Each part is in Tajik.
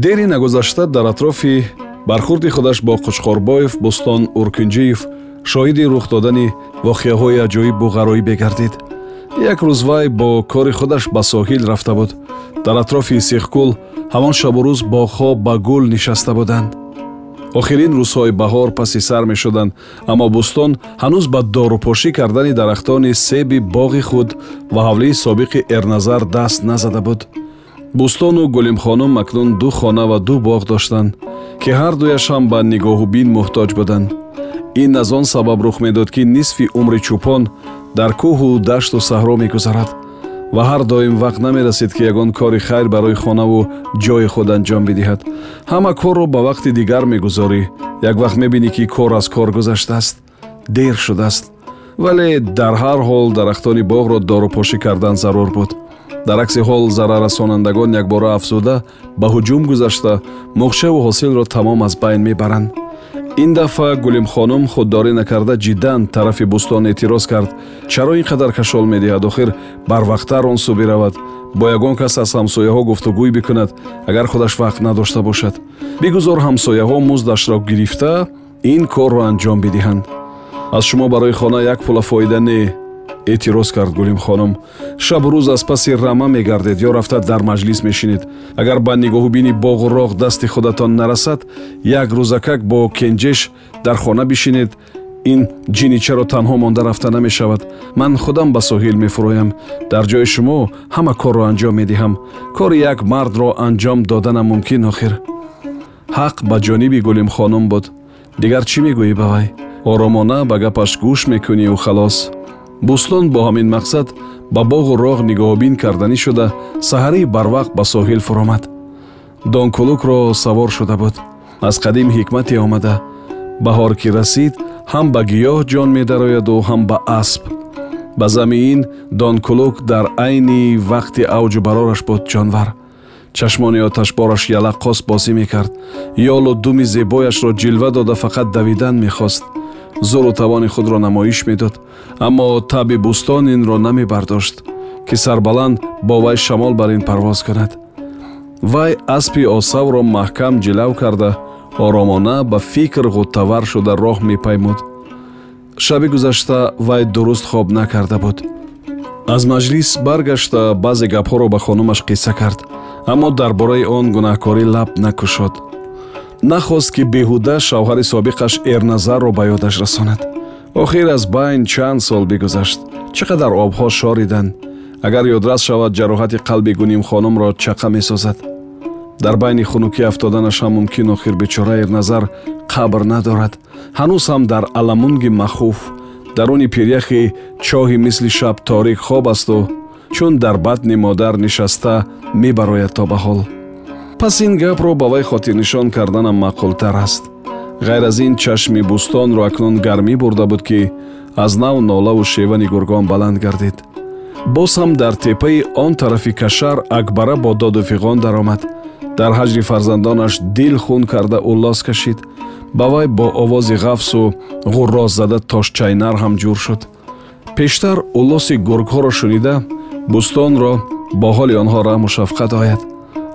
дери нагузашта дар атрофи бархурди худаш бо қучқорбоев бӯстон уркунҷиев шоҳиди рух додани воқеаҳои аҷоибу ғароибе гардид як рӯз вай бо кори худаш ба соҳил рафта буд. Дар атрофи сихкул ҳамон шабу рӯз боғҳо ба гул нишаста буданд. Охирин рӯзҳои баҳор паси сар мешуданд аммо бӯстон ҳанӯз ба дорупошӣ кардани дарахтони себи боғи худ ва ҳавлии собиқи эрназар даст назада буд бӯстону гулимхонум акнун ду хона ва ду боғ доштанд ки ҳардуяш ҳам ба нигоҳубин муҳтоҷ буданд. Ин аз он сабаб рух медод ки нисфи умри чӯпон дар кӯҳу дашту саҳро мегузарад ва ҳар доим вақт намерасед ки ягон кори хайр барои хонаву ҷои худ анҷом бидиҳад. Ҳама корро ба вақти дигар мегузорӣ. Як вақт мебинӣ ки кор аз кор гузаштааст дер шудааст. Вале дар ҳар ҳол дарахтони боғро дорупошӣ кардан зарур буд дар акси ҳол зараррасонандагон якбора афзуда ба ҳуҷум гузашта мухшаву ҳосилро тамом аз байн мебаранд. Ин дафъа гулимхонум худдорӣ накарда ҷиддан тарафи бӯстон эътироз кард. Чаро ин қадар кашол медиҳад охир барвақттар он сӯ биравад? Бо ягон кас аз ҳамсояҳо гуфтугӯй бикунад агар худаш вақт надошта бошад. Бигузор ҳамсояҳо муздашро гирифта ин корро анҷом бидиҳанд. Аз шумо барои хона як пула фоида не эътироз кард гулим хонум. Шабу рӯз аз паси рама мегардед ё рафта дар маҷлис мешинед. Агар ба нигоҳубини боғу роғ дасти худатон нарасад як рӯзакак бо кенҷеш дар хона бишинед. Ин ҷиничаро танҳо монда рафта намешавад. Ман худам ба соҳил мефуроям. Дар ҷои шумо ҳама корро анҷом медиҳам. Кори як мардро анҷом доданам мумкин охир. Ҳақ ба ҷониби гулимхонум буд. Дигар чӣ мегӯӣ ба вай оромона ба гапаш гӯш мекунию халос бӯстон бо ҳамин мақсад ба боғу роғ нигоҳубин карданӣ шуда саҳарии барвақт ба соҳил фуромад. Донкулукро савор шуда буд. Аз қадим ҳикмате омада. Баҳор ки расид ҳам ба гиёҳ ҷон медарояду ҳам ба асп. Ба замиин донкулук дар айни вақти авҷу барораш буд ҷонвар. Чашмони оташбораш ялаққос бозӣ мекард. Ёлу думи зебояшро ҷилва дода фақат давидан мехост зуру тавони худро намоиш медод аммо таби бӯстон инро намебардошт ки сарбаланд бо вай шамол бар ин парвоз кунад. Вай аспи осавро маҳкам ҷилав карда оромона ба фикр ғуттавар шуда роҳ мепаймуд. Шаби гузашта вай дуруст хоб накарда буд. Аз маҷлис баргашта баъзе гапҳоро ба хонумаш қисса кард аммо дар бораи он гунаҳкорӣ лаб накушод нахост ки беҳуда шавҳари собиқаш эрназарро ба ёдаш расонад. Охир аз байн чанд сол бигузашт. Чӣ қадар обҳо шориданд агар ёдрас шавад ҷароҳати қалби гунимхонумро чақа месозад. Дар байни хунукӣ афтоданаш ҳам мумкин охир бечора эрназар қабр надорад. Ҳанӯз ҳам дар аламунги махуф даруни пиряхи чоҳи мисли шаб торик хоб асту чун дар батни модар нишаста мебарояд то ба ҳол пас ин гапро ба вай хотирнишон карданам маъқултар аст. Ғайр аз ин чашми бӯстонро акнун гармӣ бурда буд ки аз нав нолаву шевани гургон баланд гардид. Боз ҳам дар теппаи он тарафи кашар акбара бо доду фиғон даромад. Дар ҳаҷри фарзандонаш дил хун карда уллос кашид. Ба вай бо овози ғафсу ғурроззада тошчайнар ҳам ҷур шуд. Пештар уллоси гургҳоро шунида бӯстонро бо ҳоли онҳо раҳму шафқат ояд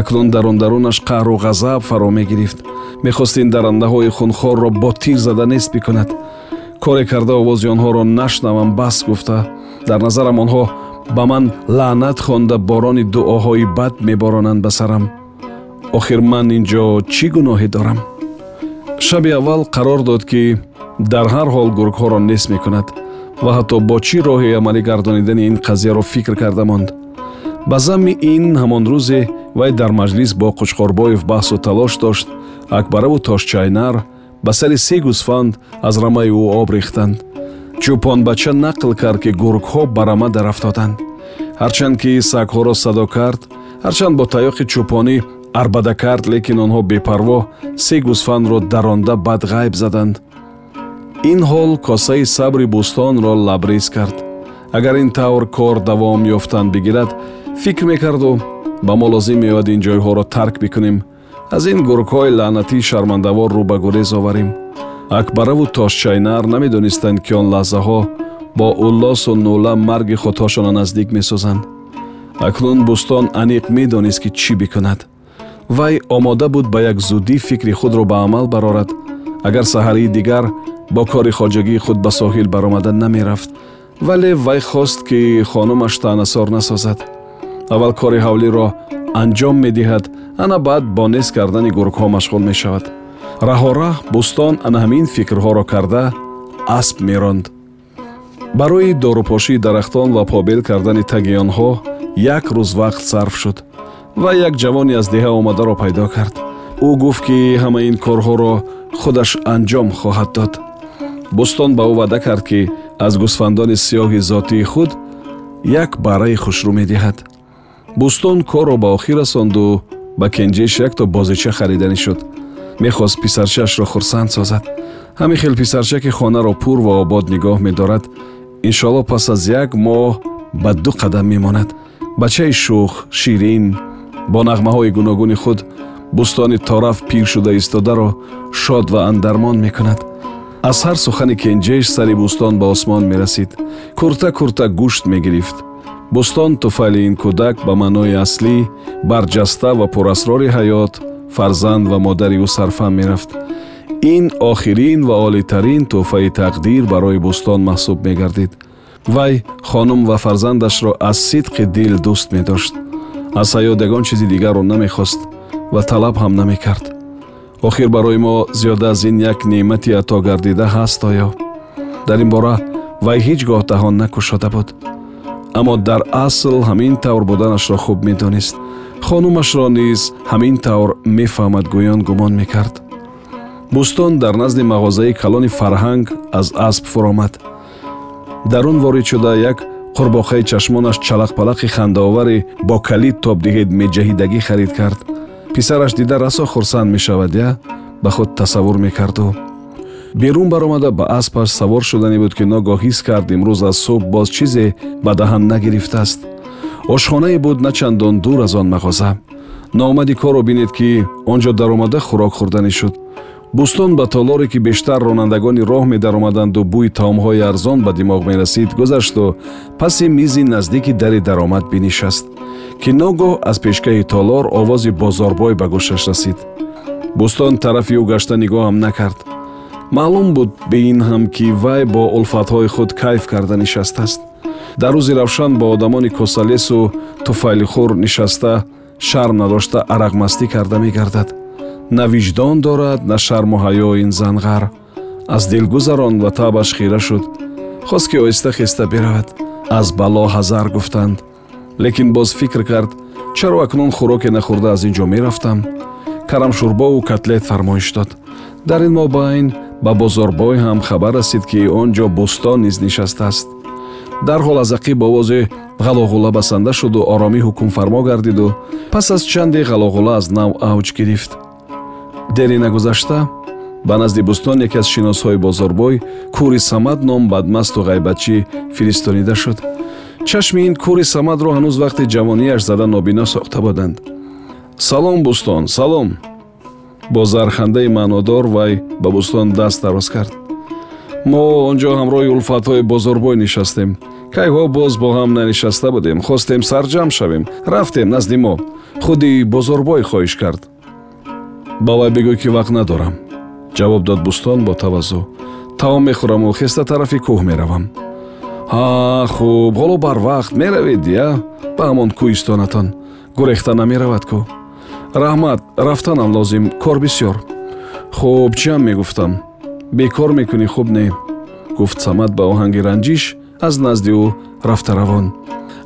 акнун дарундарунаш қаҳру ғазаб фаро мегирифт. Мехост ин дарандаҳои хунхорро бо тир зада нест бикунад коре карда овози онҳоро нашнавам бас гуфта. Дар назарам онҳо ба ман лаънат хонда борони дуоҳои бад меборонанд ба сарам. Охир ман инҷо чӣ гуноҳе дорам? Шаби аввал қарор дод ки дар ҳар ҳол гургҳоро нест мекунад ва ҳатто бо чӣ роҳе амалӣ гардонидани ин қазияро фикр карда монд. Ба замми ин ҳамон рӯзе вай дар маҷлис бо қучқорбоев баҳсу талош дошт акбараву тошчайнар ба сари се гӯсфанд аз рамаи ӯ об рехтанд. чӯпонбача нақл кард ки гургҳо ба рама дарафтоданд. ҳарчанд ки сагҳоро садо кард ҳарчанд бо таёқи чӯпонӣ арбада кард лекин онҳо бепарво се гӯсфандро даронда бад ғайб заданд. ин ҳол косаи сабри бӯстонро лабрез кард. агар ин тавр кор давом ёфтан бигирад фикр мекарду ба мо лозим меояд ин ҷойҳоро тарк бикунем. Аз ин гургҳои лаънатии шармандавор рӯ ба гурез оварем. Акбараву тошчайнар намедонистанд ки он лаҳзаҳо бо уллосу нӯла марги худҳошонро наздик месозанд. Акнун бӯстон аниқ медонист ки чӣ бикунад. Вай омода буд ба як зудӣ фикри худро ба амал барорад. Агар саҳарии дигар бо кори хоҷагии худ ба соҳил баромада намерафт вале вай хост ки хонумаш таънасор насозад аввал кори ҳавлиро анҷом медиҳад ана баъд бо нест кардани гургҳо машғул мешавад. Раҳораҳ бӯстон ана ҳамин фикрҳоро карда асп меронд. Барои дорупошии дарахтон ва побел кардани таги онҳо як рӯз вақт сарф шуд ва як ҷавони аз деҳа омадаро пайдо кард. Ӯ гуфт ки ҳама ин корҳоро худаш анҷом хоҳад дод. Бӯстон ба ӯ ваъда кард ки аз гӯсфандони сиёҳи зотии худ як барраи хушрӯ медиҳад бӯстон корро ба охир расонду ба кенҷеш якто бозича хариданӣ шуд. Мехост писарчаашро хурсанд созад. Ҳамин хел писарча ки хонаро пур ва обод нигоҳ медорад. Иншоалло пас аз як моҳ ба ду қадам мемонад. Бачаи шӯх ширин бо нағмаҳои гуногуни худ бӯстони тораф пир шуда истодаро шод ва андармон мекунад. Аз ҳар сухани кенҷеш сари бӯстон ба осмон мерасид. Курта курта гӯшт мегирифт бӯстон туфайли ин кӯдак ба маънои аслӣ барҷаста ва пурасрори ҳаёт фарзанд ва модари ӯ сарфам мерафт. Ин охирин ва олитарин тӯҳфаи тақдир барои бӯстон маҳсуб мегардид. Вай хонум ва фарзандашро аз сидқи дил дӯст медошт. Аз ҳаёт ягон чизи дигарро намехост ва талаб ҳам намекард. Охир барои мо зиёда аз ин як неъмати атогардида ҳаст оё. Дар ин бора вай ҳеҷ гоҳ даҳон накушода буд аммо дар асл ҳамин тавр буданашро хуб медонист. Хонумашро низ ҳамин тавр мефаҳмад гӯён гумон мекард. Бӯстон дар назди мағозаи калони фарҳанг аз асп фуромад. Дар он ворид шуда як қурбоқаи чашмонаш чалақпалақи хандаоваре бо калид тоб диҳед меҷаҳидагӣ харид кард. Писараш дида расо хурсанд мешавад я? Ба худ тасаввур мекарду берун баромада ба аспаш савор шуданӣ буд ки ногоҳ ҳис кард имрӯз аз субҳ боз чизе ба даҳан нагирифтааст. Ошхонае буд на чандон дур аз он мағоза ноомади корро бинед ки он ҷо даромада хӯрок хӯрданӣ шуд. Бӯстон ба толоре ки бештар ронандагони роҳ медаромаданду бӯи таомҳои арзон ба димоғ мерасид гузашту паси мизи наздики дари даромад бинишаст ки ногоҳ аз пешкаҳи толор овози бозорбой ба гӯшаш расид. Бӯстон тарафи ӯ гашта нигоҳам накард маълум буд be ин ҳам ки вай бо улфатҳои худ кайф карда нишастааст дар рӯзи равшан бо одамони косалесу туфайлихӯр нишаста шарм надошта арақмастӣ карда мегардад. На виҷдон дорад на шарму ҳаё ин занғар. Аз дил гузарон ва табаш хира шуд. Хост ки оҳиста хеста биравад аз бало ҳазар гуфтанд. Лекин боз фикр кард чаро акнун хӯроке нахӯрда аз ин ҷо мерафтам? Карамшӯрбову котлет фармоиш дод. Дар ин мобайн ба бозорбой ҳам хабар расид ки он ҷо бӯстон низ нишастааст дарҳол аз ақиб овозе ғалоғула басанда шуду оромӣ ҳукмфармо гардиду пас аз чанде ғалоғула аз нав авҷ гирифт. Дери нагузашта ба назди бӯстон яке аз шиносҳои бозорбой кӯри самад ном бадмасту ғайбатчӣ фиристонида шуд. Чашми ин кӯри самадро ҳанӯз вақти ҷавониаш зада нобино сохта буданд. Салом бӯстон салом бо зархандаи маънодор вай ба бӯстон даст дароз кард. Мо он ҷо ҳамроҳи улфатҳои бозорбой нишастем. Кайҳо боз бо ҳам нанишаста будем. Хостем сарҷамъ шавем. Рафтем назди мо. Худи бозорбой хоҳиш кард. Ба вай бигӯй ки вақт надорам. Ҷавоб дод бӯстон бо таваззӯ. Таом мехӯраму хеста тарафи кӯҳ меравам. Ҳа хуб. Ҳоло барвақт меравед я? Ба ҳамон кӯҳистонатон гурехта намеравад кӯ раҳмат рафтанам лозим кор бисёр. Хуб чиам мегуфтам? Бекор мекунӣ хуб не. Гуфт самад ба оҳанги ранҷиш аз назди ӯ рафтаравон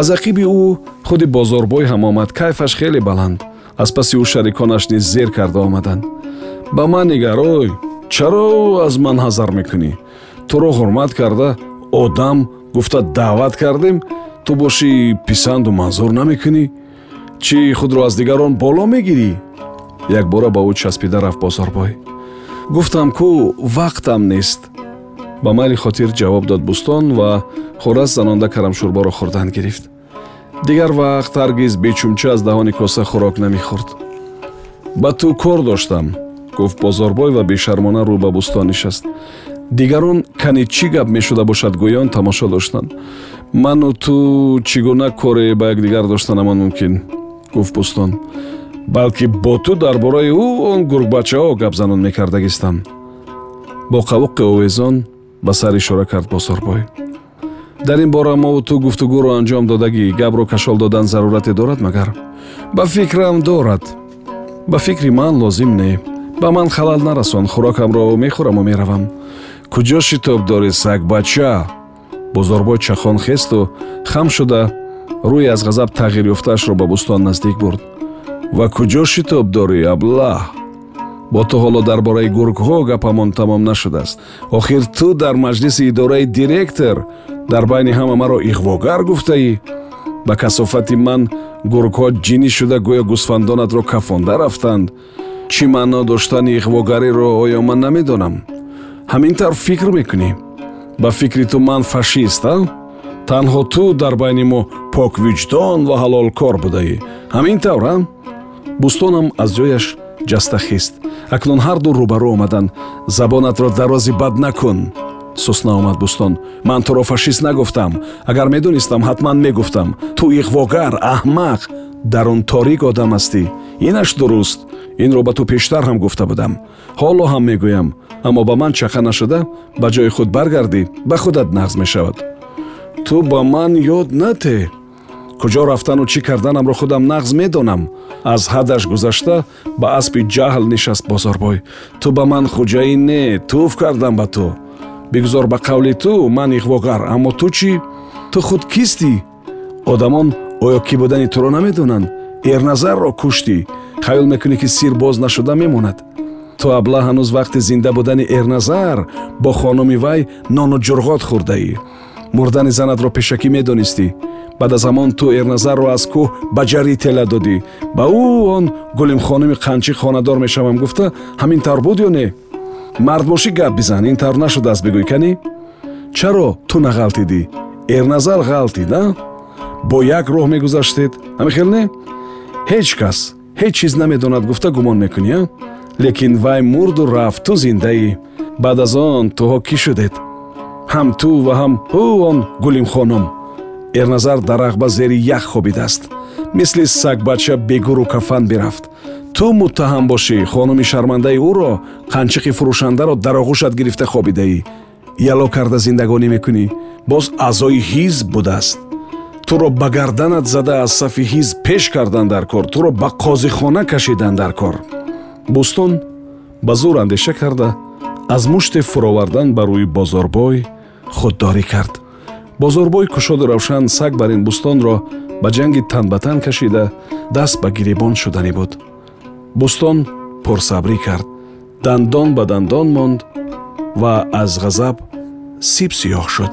аз ақиби ӯ худи бозорбой ҳам омад кайфаш хеле баланд. Аз паси ӯ шариконаш низ зер карда омаданд. Ба ман нигар ой чаро аз ман ҳазар мекунӣ? Туро ҳурмат карда одам гуфта даъват кардем. Ту бошӣ писанду манзур намекунӣ чӣ худро аз дигарон боло мегирӣ? Якбора ба ӯ часпида рафт бозорбой гуфтам ку вақтам нест. Ба майли хотир ҷавоб дод бӯстон ва хӯрас занонда карамшӯрборо хӯрдан гирифт. Дигар вақт ҳаргиз бечумча аз даҳони коса хӯрок намехӯрд. Ба ту кор доштам гуфт бозорбой ва бешармона рӯ ба бӯстон нишаст. Дигарон кани чӣ гап мешуда бошад гӯён тамошо доштанд ману ту чӣ гуна коре ба якдигар доштанамон мумкин гуфт бӯстон балки бо ту дар бораи ӯ он гургбачаҳо гап занон мекардагистам бо қавуқи овезон ба сар ишора кард бозорбой дар ин бора мову ту гуфтугӯро анҷом додагӣ гапро кашол додан зарурате дорад магар? Ба фикрам дорад. Ба фикри ман лозим не. Ба ман халал нарасон. Хӯрокамро мехӯраму меравам. Куҷо шитоб дорӣ сагбача? Бозорбой чахон хесту хам шуда рӯи аз ғазаб тағйир ёфтаашро ба бӯстон наздик бурд. Ва куҷо шитоб дорӣ аблаҳ бо ту ҳоло дар бораи гургҳо гапамон тамом нашудааст. Охир ту дар маҷлиси идораи директор дар байни ҳама маро иғвогар гуфтаӣ. Ба касофати ман гургҳо ҷинӣ шуда гӯё гусфандонатро кафонда рафтанд. Чӣ маъно доштани иғвогариро оё ман намедонам? Ҳамин тавр фикр мекунӣ. Ба фикри ту ман фашист а? Танҳо ту дар байни мо поквиҷдон ва ҳалолкор будаӣ. Ҳамин тавр а бӯстонам аз ҷояш ҷаста хист акнун ҳарду рӯбарӯ омаданд забонатро дарози бад накун сусна омад бӯстон. Ман туро фашист нагуфтам. Агар медонистам ҳатман мегуфтам. Ту иғвогар аҳмақ дар он торик одам ҳастӣ. Инаш дуруст. Инро ба ту пештар ҳам гуфта будам. Ҳоло ҳам мегӯям. Аммо ба ман чақа нашуда ба ҷои худ баргардӣ ба худат нағз мешавад ту ба ман ёд натеҳ куҷо рафтану чӣ карданамро худам нағз медонам? Аз ҳаддаш гузашта ба аспи ҷаҳл нишаст бозорбой. Ту ба ман хуҷаӣ не туф кардам ба ту. Бигузор ба қавли ту ман иғвогар аммо ту чӣ? Ту худ кистӣ одамон оё кӣ будани туро намедонанд? Эрназарро куштӣ хаёл мекунӣ ки сир боз нашуда мемонад. Ту абла ҳанӯз вақти зинда будани эрназар бо хонуми вай нону ҷурғот хӯрдаӣ мурдани занатро пешакӣ медонистӣ баъд аз ҳамон ту эрназарро аз кӯҳ ба ҷарӣ тела додӣ. Ба ӯ он гулимхоними қанчи хонадор мешавам. Гуфта ҳамин тавр буд ё не? Мард бошӣ гап бизан ин тавр нашудааст бигӯй канӣ чаро ту нағалтидӣ эрназар ғалти на бо як роҳ мегузаштед ҳамихел не? Ҳеҷ кас ҳеҷ чиз намедонад гуфта гумон мекунӣ а? Лекин вай мурду рафт ту зиндаӣ. Баъд аз он туҳо кӣ шудед? Ҳам ту ва ҳам ӯ он гулимхонум эрназар дар рағба зери ях хобидааст. Мисли сагбача бегуру кафан бирафт. Ту муттаҳам бошӣ хонуми шармандаи ӯро қанчиқи фурӯшандаро дар оғӯшат гирифта хобидаӣ. Яло карда зиндагонӣ мекунӣ. Боз аъзои ҳизб будааст. Туро ба гарданат зада аз сафи ҳизб пеш кардан дар кор. Туро ба қозихона кашидан дар кор. Бӯстон ба зур андеша карда аз муште фуровардан ба рӯи бозорбой худдорӣ кард бозорбой кушоди равшан саг бар ин бӯстонро ба ҷанги танбатан кашида даст ба гиребон шуданӣ буд. Бӯстон пурсабрӣ кард. Дандон ба дандон монд ва аз ғазаб сиб сиёҳ шуд